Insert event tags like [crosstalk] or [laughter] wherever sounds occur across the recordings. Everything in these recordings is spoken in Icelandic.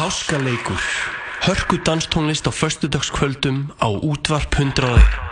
Háskaleikur Hörku danstónlist á föstudagskvöldum á útvarp hundraði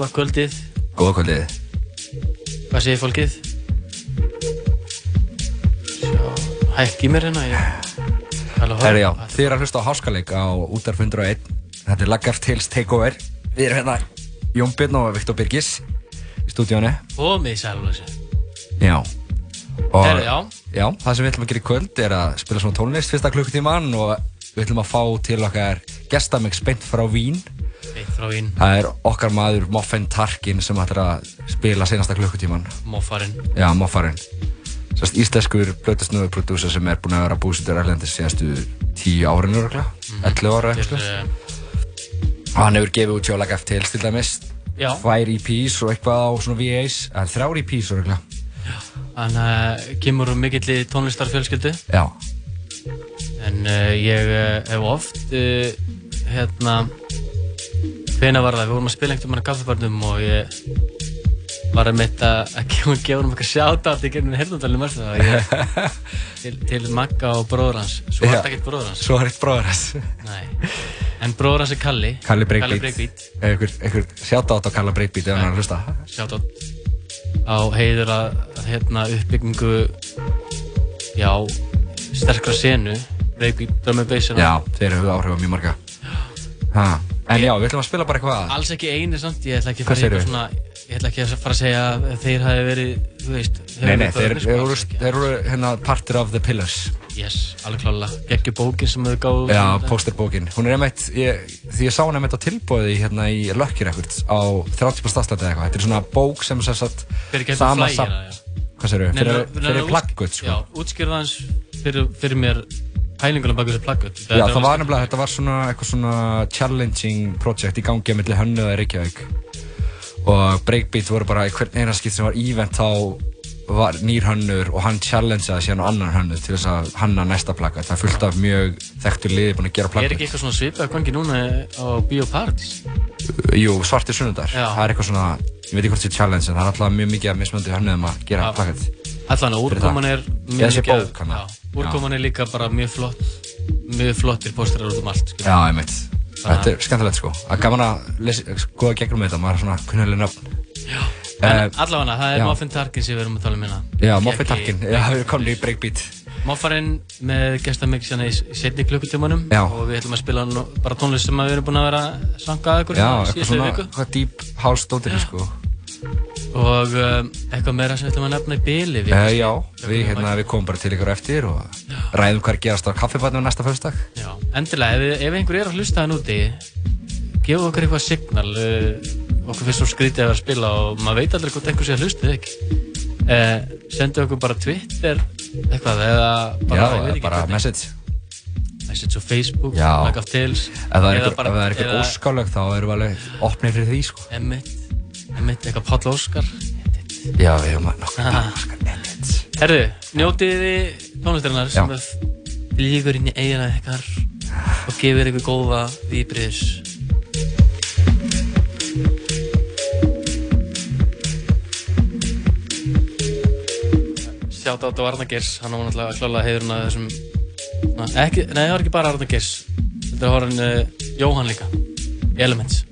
góða kvöldið. Góða kvöldið. Hvað segir fólkið? Sjá, hækki mér hérna. Herri já, þið eru að hlusta á háskaleik á útarf 101. Þetta er Laggart Hills Takeover. Við erum hérna Jón Björn og Viktor Birgis í stúdíónu. Komið í sæluleysi. Já. Og, Herri, já. Já, það sem við ætlum að gera í kvöld er að spila svona tónlist fyrsta klukkutíman og við ætlum að fá til okkar gestamix beint frá Vín. Vín, Það er okkar maður Moffen Tarkin sem ætlar að spila senasta klukkutíman. Moffarinn. Já, Moffarinn. Sérst íslenskur blötasnöðu prodúsar sem er búinn að vera búsittur erlendis síðastu tíu árinu örgla, 11 ára eitthvað. uh, Og hann hefur gefið út sjá Lag F til dæmis, já, tvær EPs og eitthvað á svona VAs, eða þrjár EPs örgla. hann uh, kemur úr mikill í tónlistarfjölskyldu. Já, En uh, ég uh, hef oft, hérna, hvena var það? Við vorum að spila einhvern veginn á kaffibarnum og ég var að mitt að gefa gefa um eitthvað sjátátt í gegnum herndundalinn mörgstu það. Ég, [laughs] til, til Magga og bróður hans. Svo var þetta ekkert bróður hans. svo er eitt bróður hans. Nei. En bróður hans er Kalli. Kalli Breakbeat. Kalli Breakbeat. Einhver, einhver sjátt átt á Kalla Breakbeat ef hann hlusta. Sjátátt á heiður að, að hérna uppbyggingu, já, sterkra senu. Breakbeat, drum and bass. Já, þeir eru áhrif á mjög marga. Ha. En já, við ætlum að spila bara eitthvað. Alls ekki eini samt, ég ætla ekki að fara eitthvað svona, ég ætla ekki að fara að segja að þeir hafi verið, þú veist, Nei, nei, þeir, eru, hérna partur of the pillars. Yes, alveg klálega. Gekki bókin sem þau gáðu. Já, pósterbókin. Hún er einmitt, ég, því ég sá hún einmitt á tilbúið hérna í Lucky Records á 30% afslætti eða eitthvað. Þetta er svona bók sem Fyrir getur sama já. Hvað segir Nei, Fyrir, plaggut, sko. Pælingunum baka þessu plaggut. Já, það var nefnilega, þetta var svona eitthvað svona challenging project í gangi að milli hönnuða í Reykjavík og Breakbeat voru bara í hvern eina skipt sem var event þá var nýr hönnur og hann challengeaði síðan á annan hönnuð til þess að hanna næsta plaggat það er fullt af mjög þekktur liði búin að gera Er plaggat ekki eitthvað svona svipað að gangi núna á Bíóparadís? Jú, svartir sunnundar, Já. það er eitthvað svona ég veit ekki hvort það er challenge en það er alltaf mjög mikið af mismöndi hönnuðum að gera Já. Allan að úrkoman er þessi mikið- úrkoman er líka bara mjög flott, mjög flottir pósterar út um allt, skilur. Já, ég veit Þetta er skemmtilegt sko, að gaman að skoða gegnum þetta, maður er svona kunnileg nöfn. En allavega, það er já. Muffin Tarkin sem við erum að tala um hérna. Já, Moffett Tarkin, við komin í Breakbeat Moffarinn með gestamixjana í setni klukkutímanum. Og við ætlum að spila bara tónlist sem við erum búin að vera að sanga að ykkur Já, eitthvað síðustu svona, viku. eitthvað deep house dóttir sko og um, eitthvað meira sem við ætlum að nefna í byli við, uh, Já, við, hérna, við komum bara til ykkur eftir og ræðum hvað er gerast á kaffibarnum næsta Já, endilega, ef, ef einhver er að hlusta hann úti gefa okkur eitthvað signal uh, okkur finnst svo skrítið að vera að spila og maður veit aldrei hvort einhver sé að hlusta ekki. Uh, sendu okkur bara Twitter eitthvað eða bara, Já, ekki bara message. Message á Facebook, Já. Lag of Tales Ef það er eða- óskáleg þá erum við alveg opnið fyrir því sko. Emmitt, Emmitt, eitthvað Páll Óskar. Já, við erum að nokkuð óskar edit. Herðu, njótið þið tónlistarinnar sem er líkur inn í eigina ykkar og gefur ykkur góða víbriðs Sjátt átt á Arna Geirs, hann var náttúrulega klálega heiðurinn að þessum ekki, Nei, það var ekki bara Arna Geirs Þetta var hann uh, Jóhann líka Elements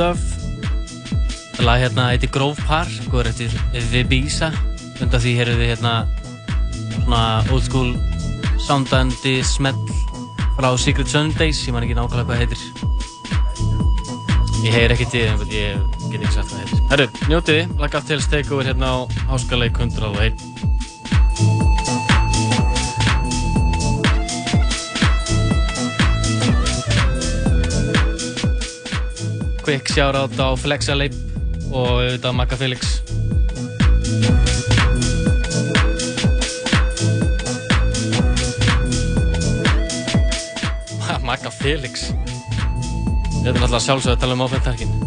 Stuff. Það lag hérna heitir Grove Park og er eftir Vibisa undan því heyrðu við hérna svona old school soundandi smell frá Secret Sundays. Ég man ekki nákvæmlega hvað heitir. Ég heyr ekki til en ég get ekki sagt hvað heitir. Herru, njótiði, lagga til steikover hérna á Háskaleik 101 quick shoutout á Flexa Leip og auðvitað Magga Felix. Magga Felix. Þetta er náttúrulega sjálfsögð að tala um áfendarkin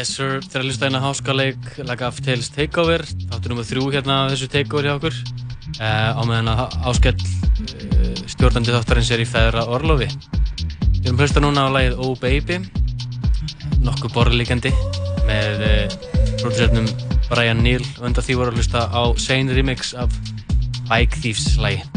Yes sir, þegar að hlusta hérna háskaleik Lag of Tales Takeover. Þáttur nummið þrjú hérna þessu takeover hjá okkur. Uh, á meðan að áskell uh, stjórnandi þáttarins er í feðra orlofi. Við erum hlusta núna á lagið Oh Baby. Nokkuð borðlíkandi með uh, produsernum Brian Neal. Og undan því voru að hlusta á Sane remix af Bike Thieves lagi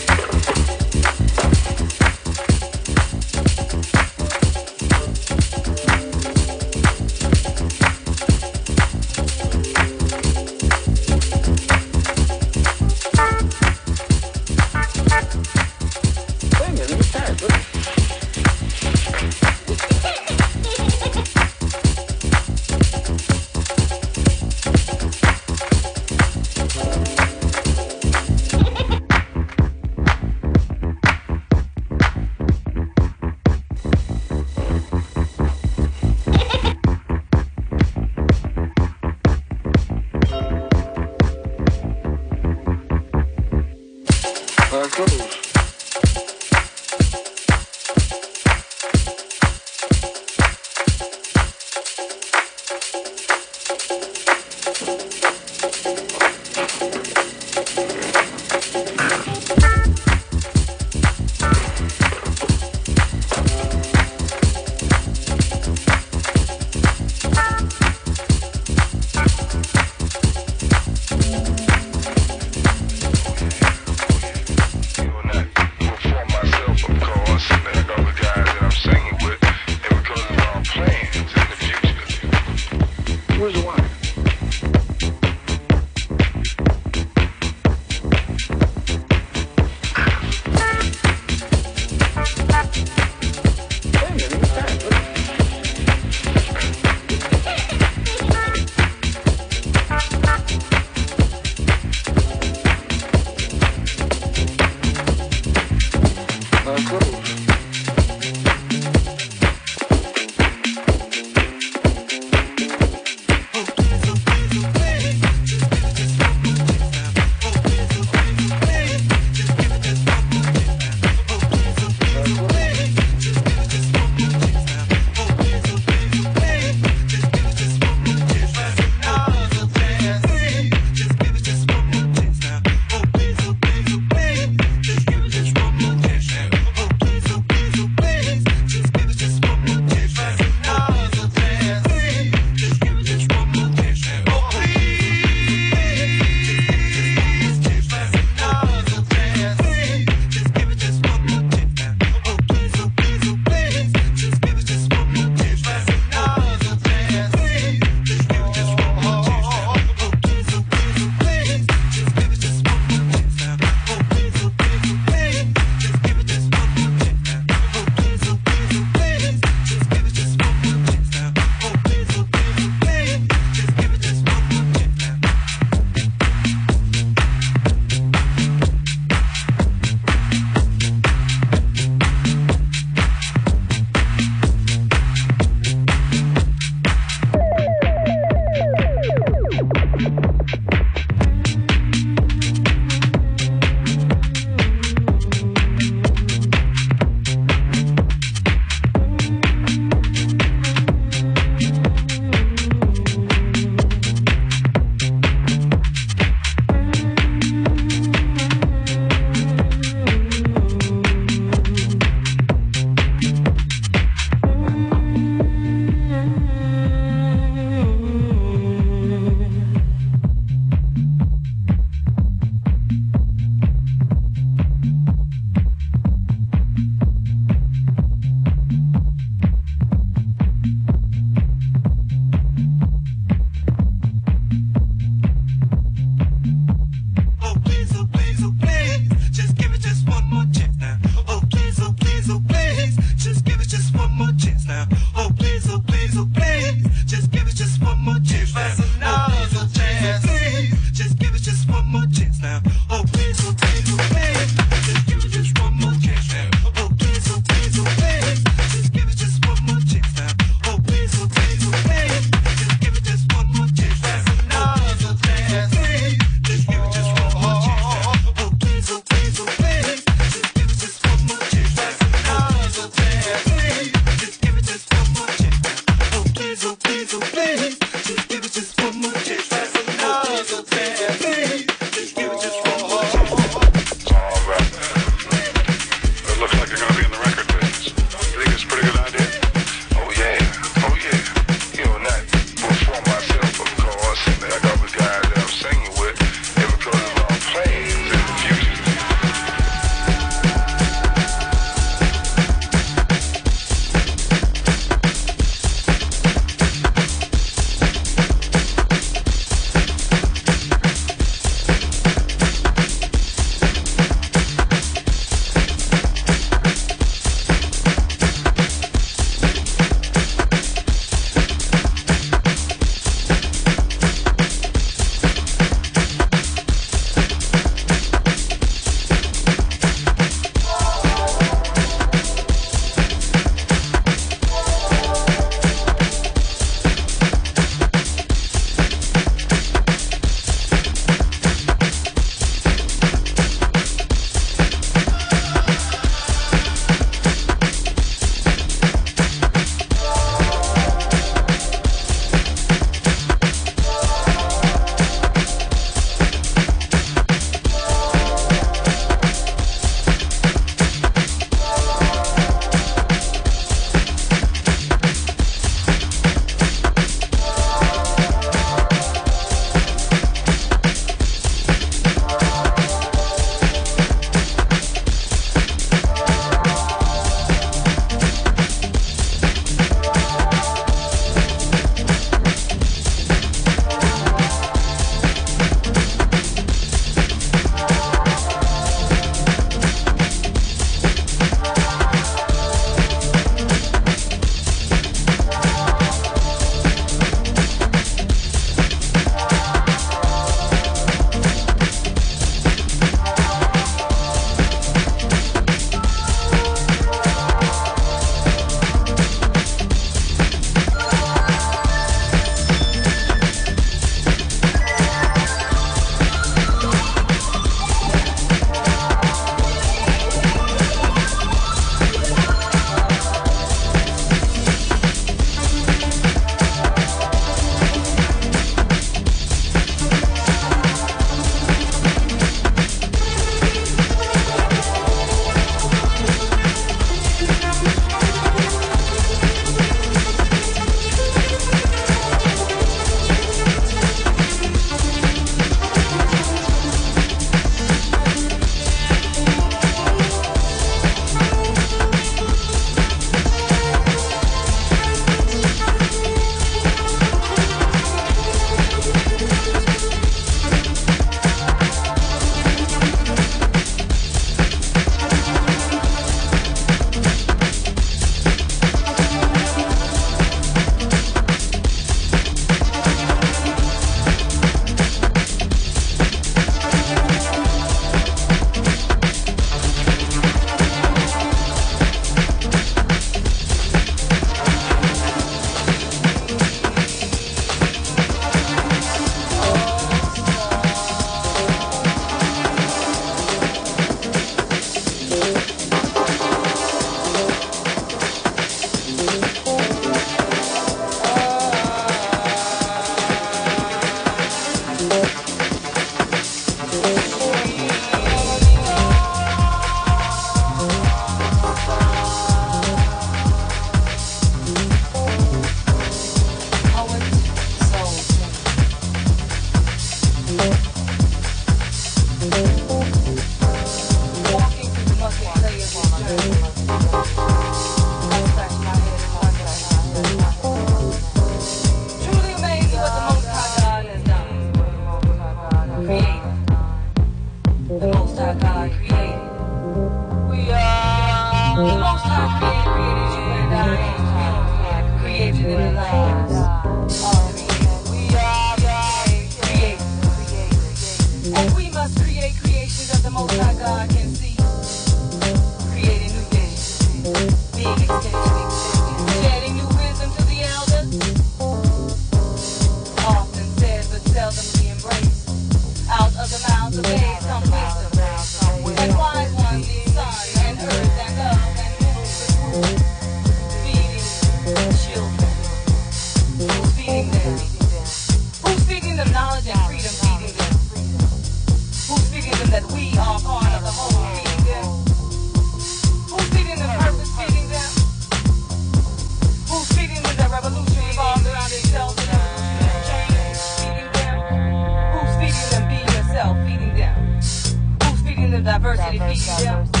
that verse, that verse.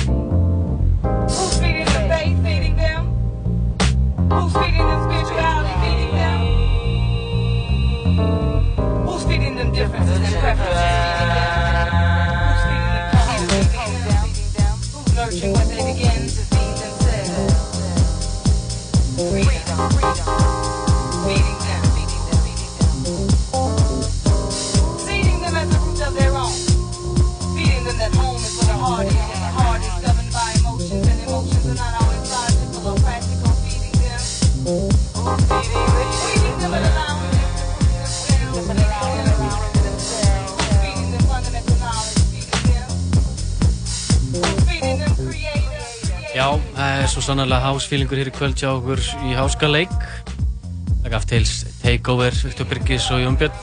sannarlega hásfílingur hér í kvöld hjá okkur í háskaleik Like After Tales, Takeover, Viktor Birgis og Jón Björn.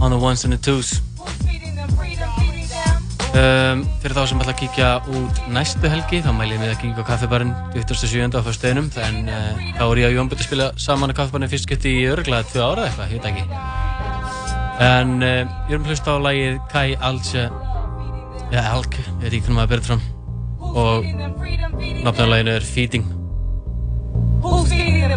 On the ones and the twos. Um, Fyrir þá sem ætla að kíkja út næstu helgi þá mæl ég mig að kíkja á kaffibarinn 27. á fyrsteginum en uh, þá er ég og Jón Björn að spila saman á kaffibarinn fyrst gett í örglaða tvö ára eitthvað, ég veit ekki. En uh, ég er um hlust á lægið Kai Alce eða Alk, ég veit ekki hvernig maður berður fram. Og Nafnarlegin er Feeding. Feeding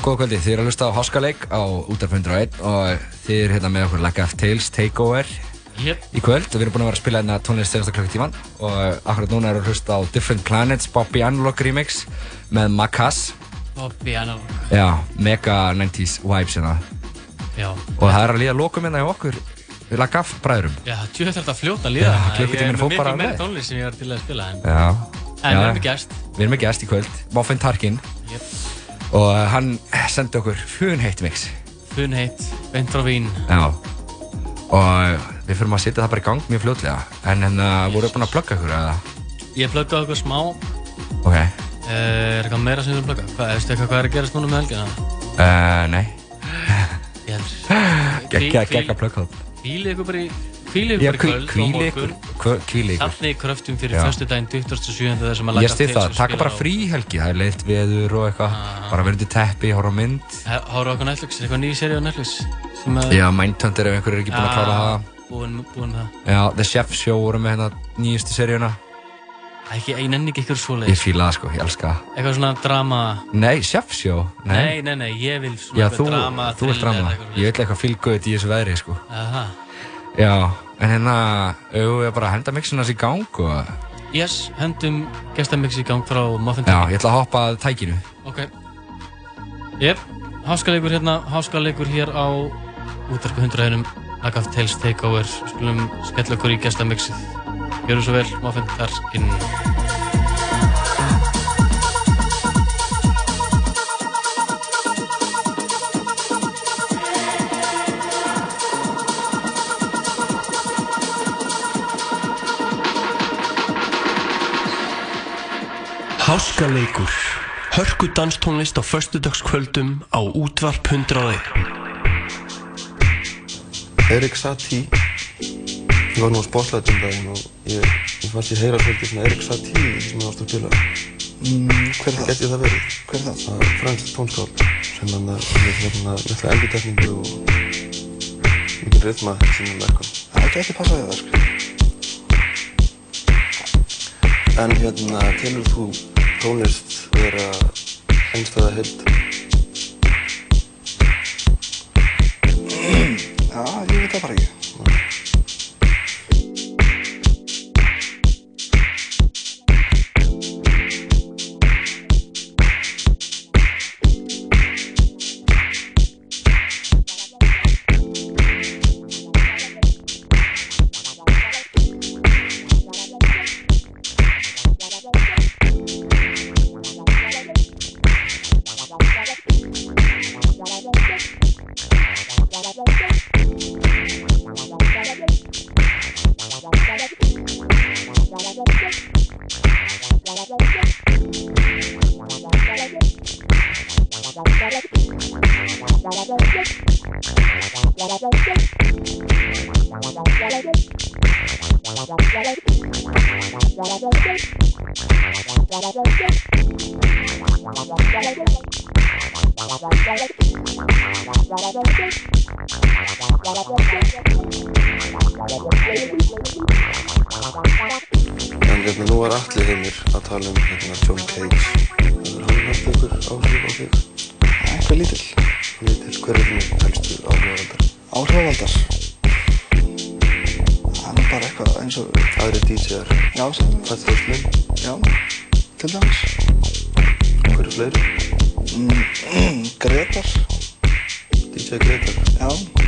góða kvöldi, þið eru að hlusta á Háskaleik á Útarf 101 og þið eru hérna með okkur Lack of Tales Takeover Jep. í kvöld og við erum búin að vera að spila hérna tónlist senasta klukkutíman og akkurat núna erum við að hlusta á Different Planets Bobby Analog remix með Makas Bobby Analog. Já, mega 90s vibes hérna Já. og það er að líða lokum hérna hjá okkur Lack of bræðurum Já, tjóð þetta fljóta að líða. Já, klukkutíminn Ég er með bara mikið meira leið. tónlist sem ég var til að spila en, Já, en við erum með gæst. Við erum með gæst og uh, hann sendi okkur funheitt mix Fun heitt, beint frá Vín. Já og við fyrir að setja það bara í gang mjög fljótlega en hérna voru við búin að plugga ykkur eða? Ég pluggaði okkur smá. Ok, Uh, er eitthvað meira sem erum pluggað? Hvað, veistu eitthvað hvað er að gerast núna með helgina? uh, nei Ég held. [laughs] Gekka, gekka plugga það Hvílið ykkur bara í, hvílið Já, ykkur kvöld kvíli ykkur Hvíli ykkur Safnið í kröftum fyrir Já. förstu daginn 27. þar sem að Ég of stið Tales það, taka bara frí helgi, það er leitt veður og eitthvað Ah. bara verður til teppi, horfa mynd Horfa okkur Netflix, er eitthvað ný seri á Netflix? Já, Mindhunter ef einhver er ekki búin að klára það Búin, það. Já, The Chef Show voru með hérna nýjustu seríuna er ekki, ég nenni ekki ykkur Ég svoleiðis. fíla það sko, ég elska það Eitthvað svona drama... Nei, Chef Show? Nei, nei, nei, ég vil svona Já, eitthvað þú, drama, þú vilt thriller, drama Ég vil eitthvað good í þessu veðri sko Aha. Já, en hérna, auðvitað bara að henda mixin hans í gang og Yes, hendum gestamix í gang frá Muffin Já, Tech. ég ætla að hoppa að tækinu Ok. Jep, háskaleikur hérna, háskaleikur hér á útvarpu 100 hennum Lack of Tales Takeover. Skulum skella okkur í gestamixið. Gjöru svo vel, Muffin Tarkin. Háskaleikur Hörku danstónlist á föstudagskvöldum á útvarp 101 Erik Satie ég var nú á Spotlight um daginn og ég, ég fannst ég heyra svolítið svona Erik Satie sem ég ást að spila Mm, hver er það? geti það verið Hver er það? það er franskt tónskáld sem hann er með hérna mikla endurtekningu og mikil rithma í sínum verkum Það geti passað við það, sko. en hérna telur þú tónlist vera einstæða hild Já, ég veit það bara ekki. En hérna nú er allir heimir að tala um hérna John Cage. Hefur hann haft einhver áhrif á þig Eitthvað lítill. lítil hver er þínu helstu áhrifavaldar Áhrifavaldar. Það er bara eitthvað eins og, aðri DJ-ar já, sem, Fattur Slim já, til dæmis. hver er fleiri Mm, [clears throat] Gretar, DJ Gretar. Já,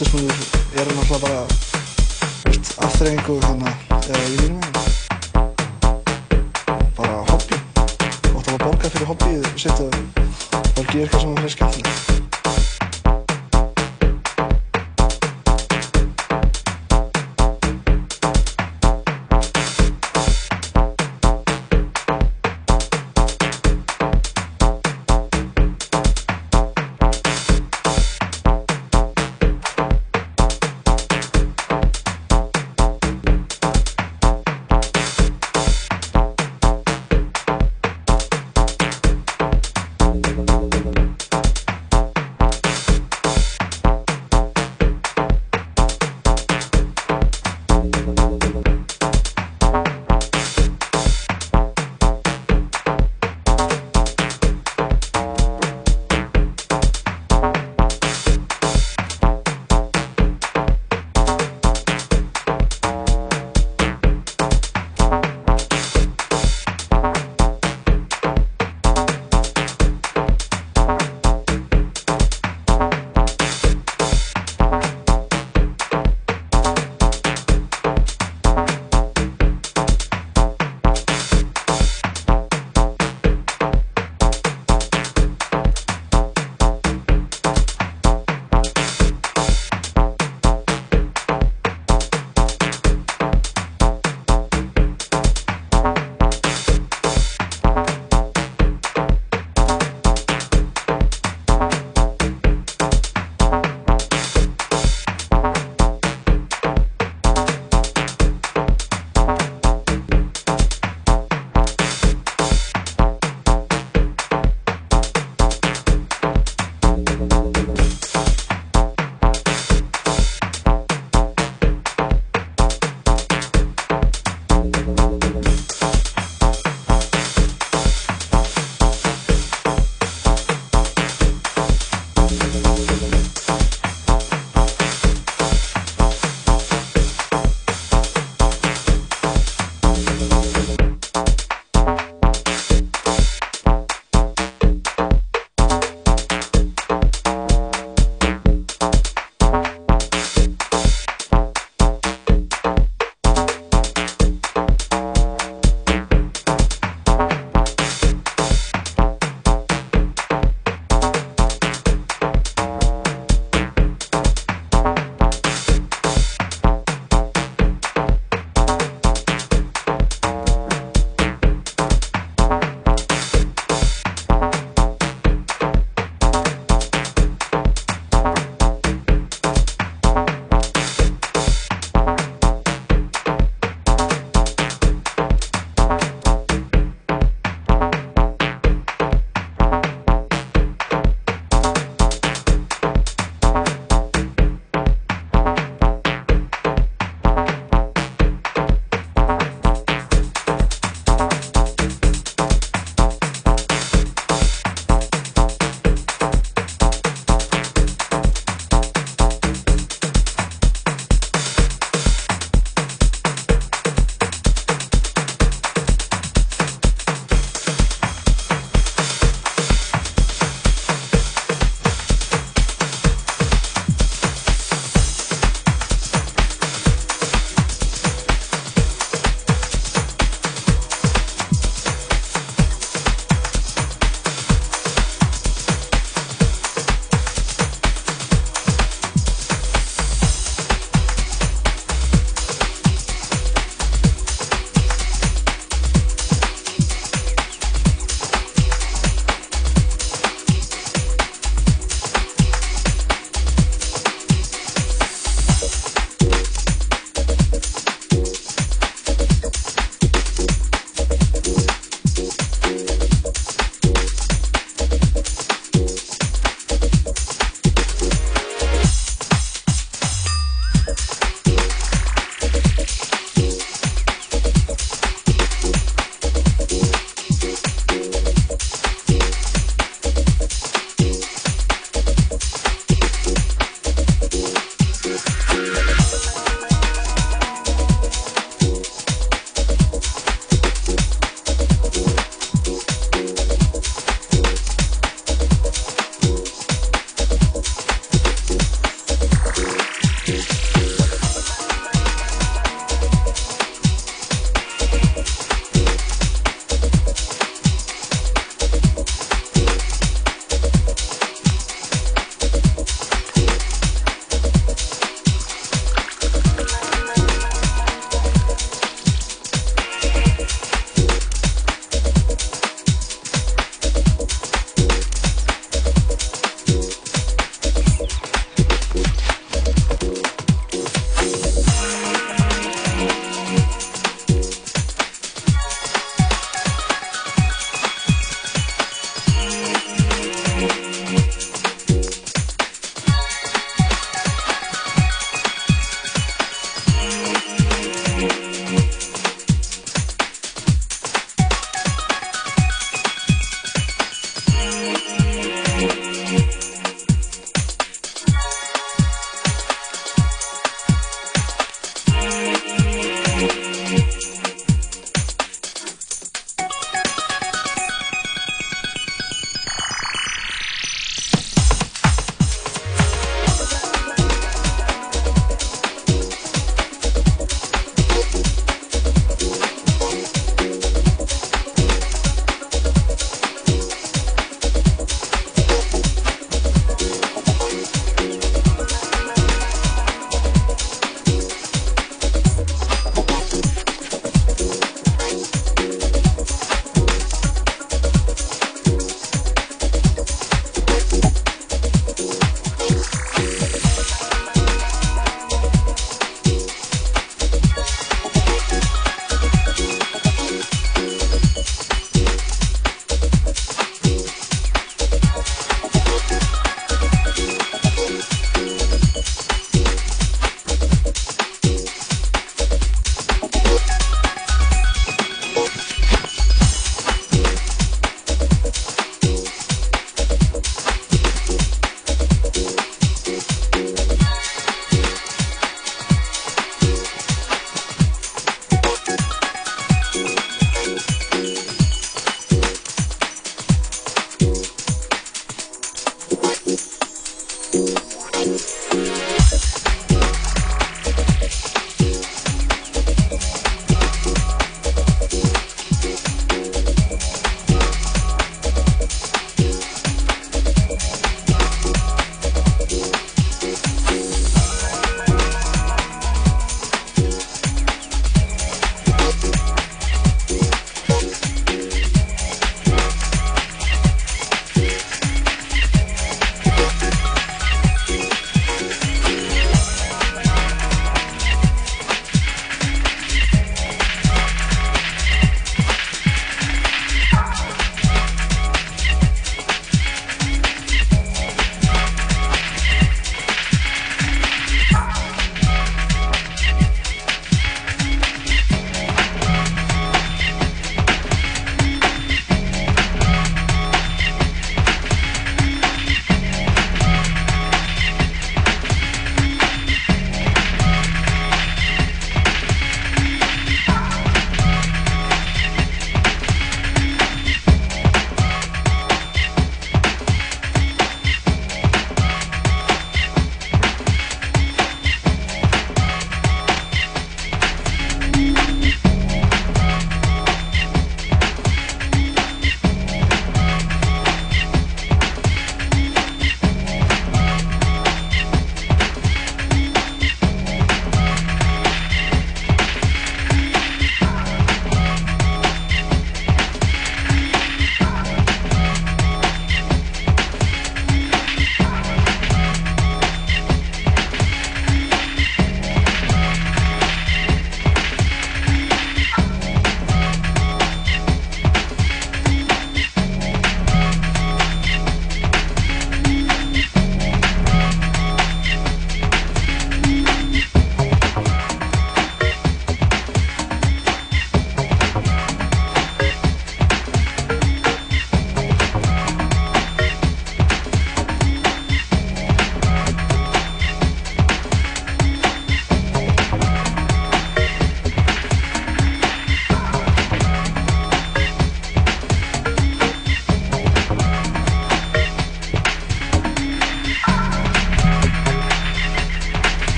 Að plötusnúður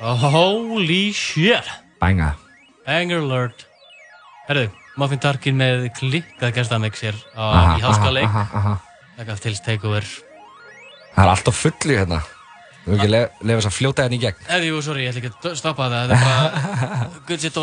holy shit. Bænga. Banger alert. Herðu, Muffin Tarkin með klikkað gestamixir Aha, í háskaleik aha, aha, aha. Það gaf til takeover. Það er alltaf fulli hérna. Við höfum ekki le lefa þess að fljóta hérna í gegn. Eða, jú, sorry, ég ætla ekki að stoppa það. Þetta er bara [laughs] Guð sér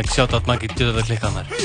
maður á. Villusmæk, sjátt átt Maggi, djöðu það klikkað maður.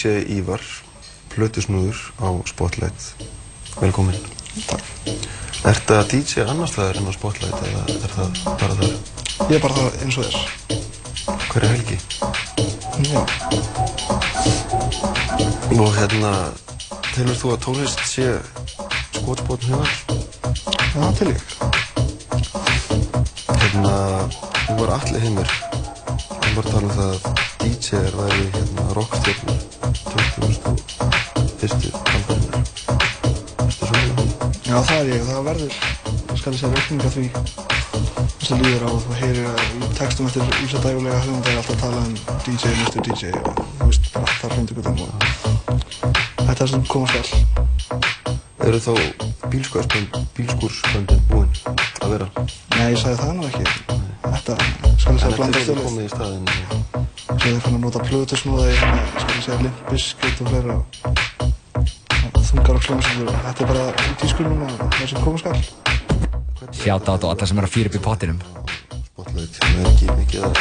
DJ Ívar, plötusnúður á Spotlight. Velkomin. Takk. Ertu að DJ annars staðar en á Spotlight eða er það bara þar? Ég er bara það eins og þér. Hverja helgi? Já. Og hérna, telur þú að tónlist sé skotspotn hugar? Já, til ég. Hérna, þú var allir heimur. Hann var að tala um það að DJ-er væri hérna rockstjörnur Er ég og það verður, ég skal segja reikning af því þess að líður á og heyrir að textum eftir Ísa Dægulega höfundar er alltaf að tala um DJ, Mr. DJ og þú veist, bara allt þar hreint ykkur og þetta er það sem koma skal. Eru þá bílskúrsbönd, bílskúrsböndin búin að vera? Nei, ég sagði það nú ekki. Þetta, skal ég segja, En blanda eftir þú stjórnist. komið í staðinn Svo ég fann að nota plötusnúða í, hérna, skal ég segja, Limp Bizkit og fleira. og Þungar og kljómsöldur. Þetta er bara í tískunum og það sem koma skal. Sjáta á alla sem er að fýra upp í pottinum. Spotlight, það er ekki mikið að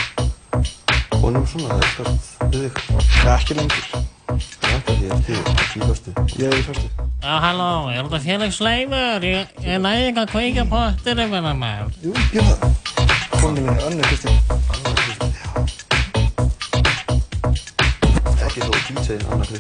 honum svona, það er skart við þig. Það er ekki lengur. Það er ekki, ég er í fyrstu. Ég er í fyrstu. Já, halló, er þetta félagsleifur? Ég, ég næði ekki að kveika pottir yfir það maður. Jú, ég er það. Konni minni, Önnu Kristín. Ekki þó DJ Anna Kristi.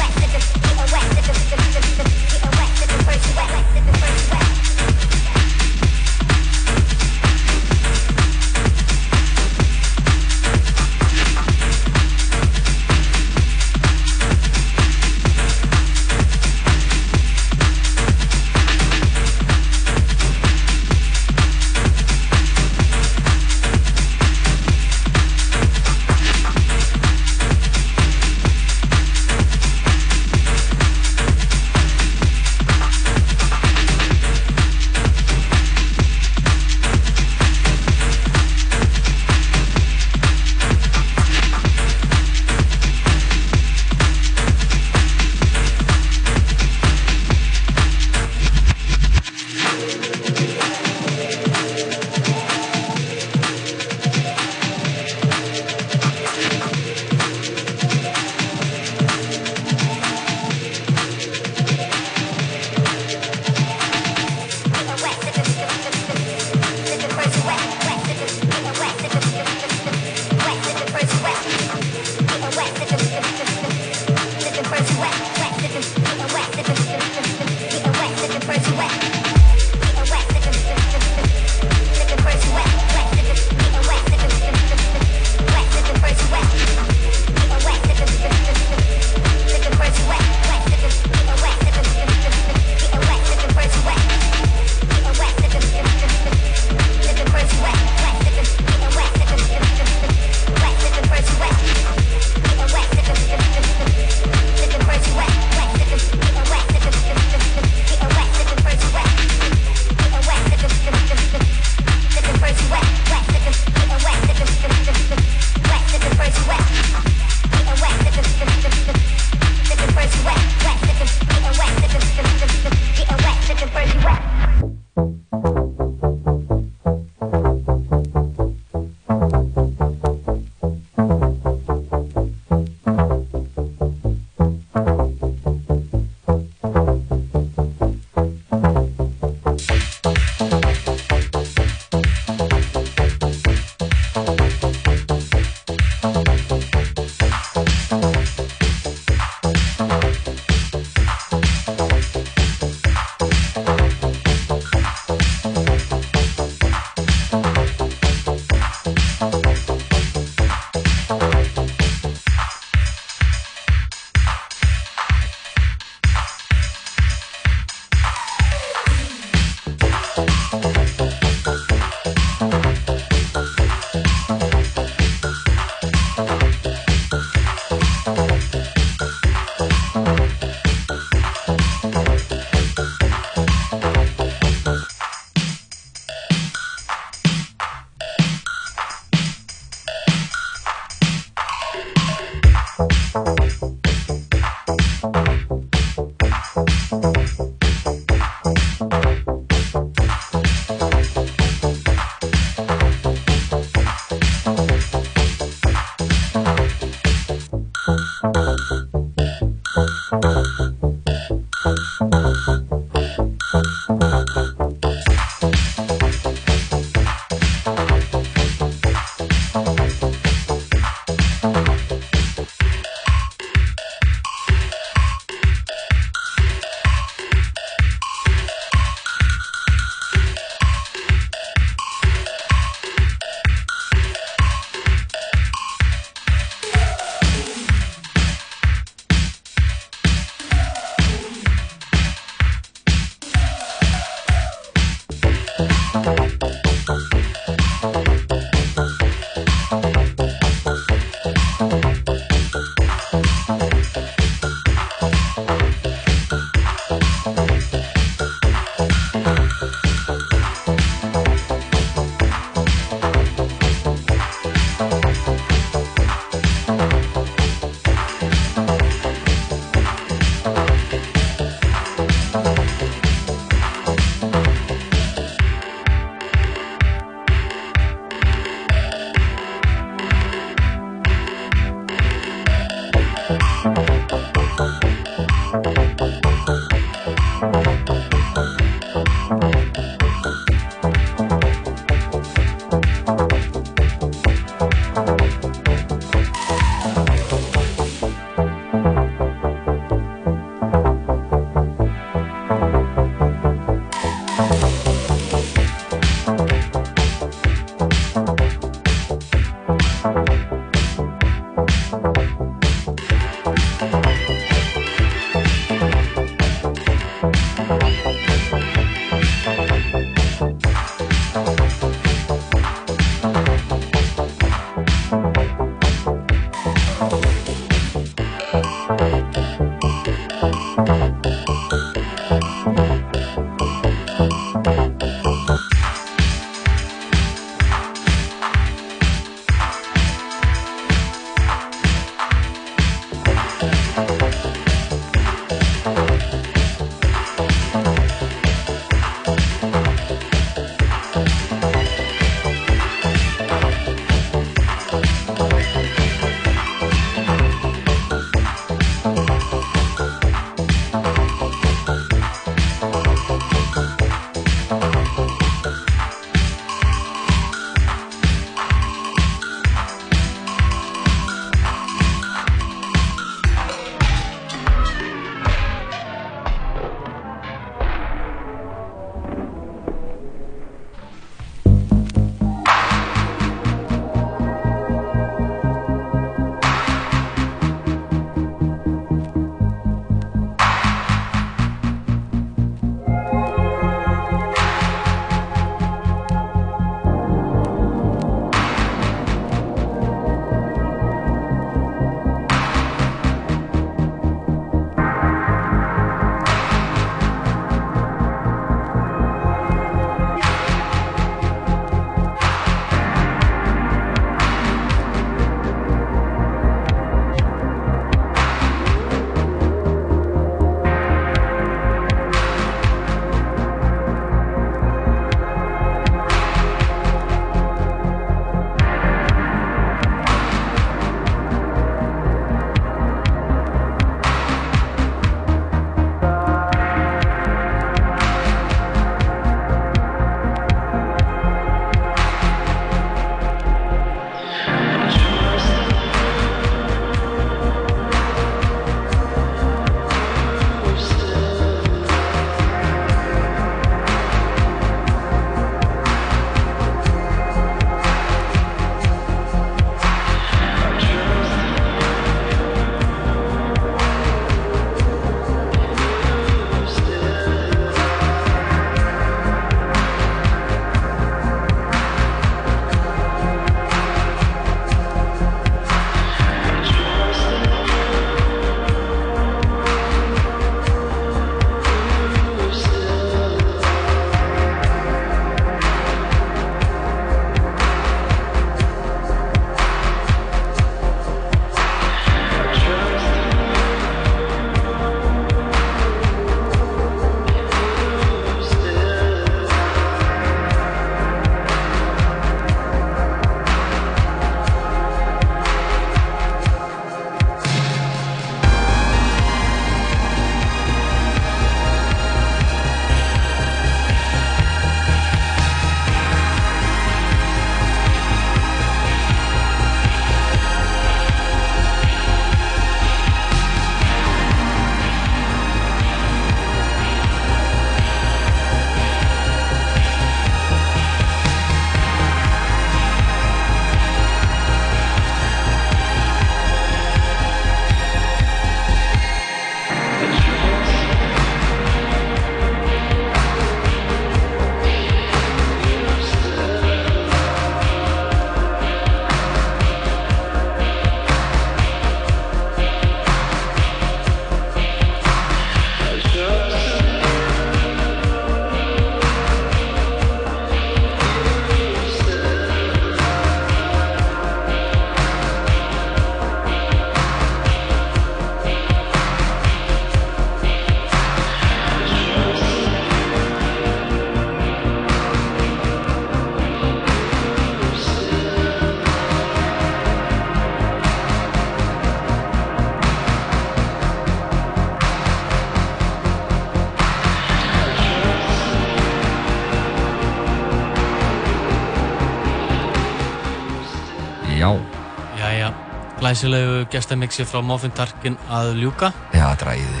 Glæsilegu gestamixi frá Muffin Tarkin að ljúka. já, þetta er æði.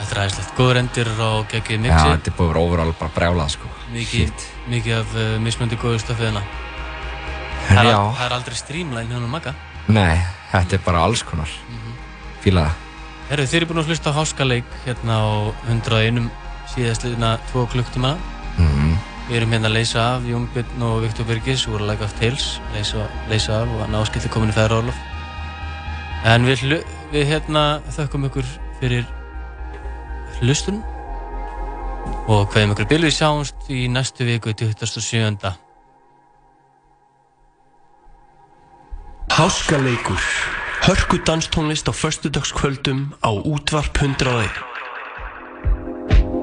Þetta er æðislegt. Góður endir á geggið Já, mixi. þetta er vera overall bara brjálað, sko. mikið, mikið af uh, mismöndi góðu stöfið hérna. Það er, Já, er aldrei streamline hérna um Magga. nei, þetta er bara alls konar. Fíla það. Herru, þeir eru búin að hlusta á háskaleik hérna á 101 síðastliðina 2 klukktíma. Mm. Við erum hérna að leysa af Jón Björn og Viktor Birgis úr Like of Tales, leysa, leysa af og hann áskildi komin í fæður Orlof. En við, við hérna þökkum ykkur fyrir hlustun og hverjum ykkur byrju sjáumst í næstu viku 27. Háskaleikur Hörku danstónlist á föstudagskvöldum á útvarp 101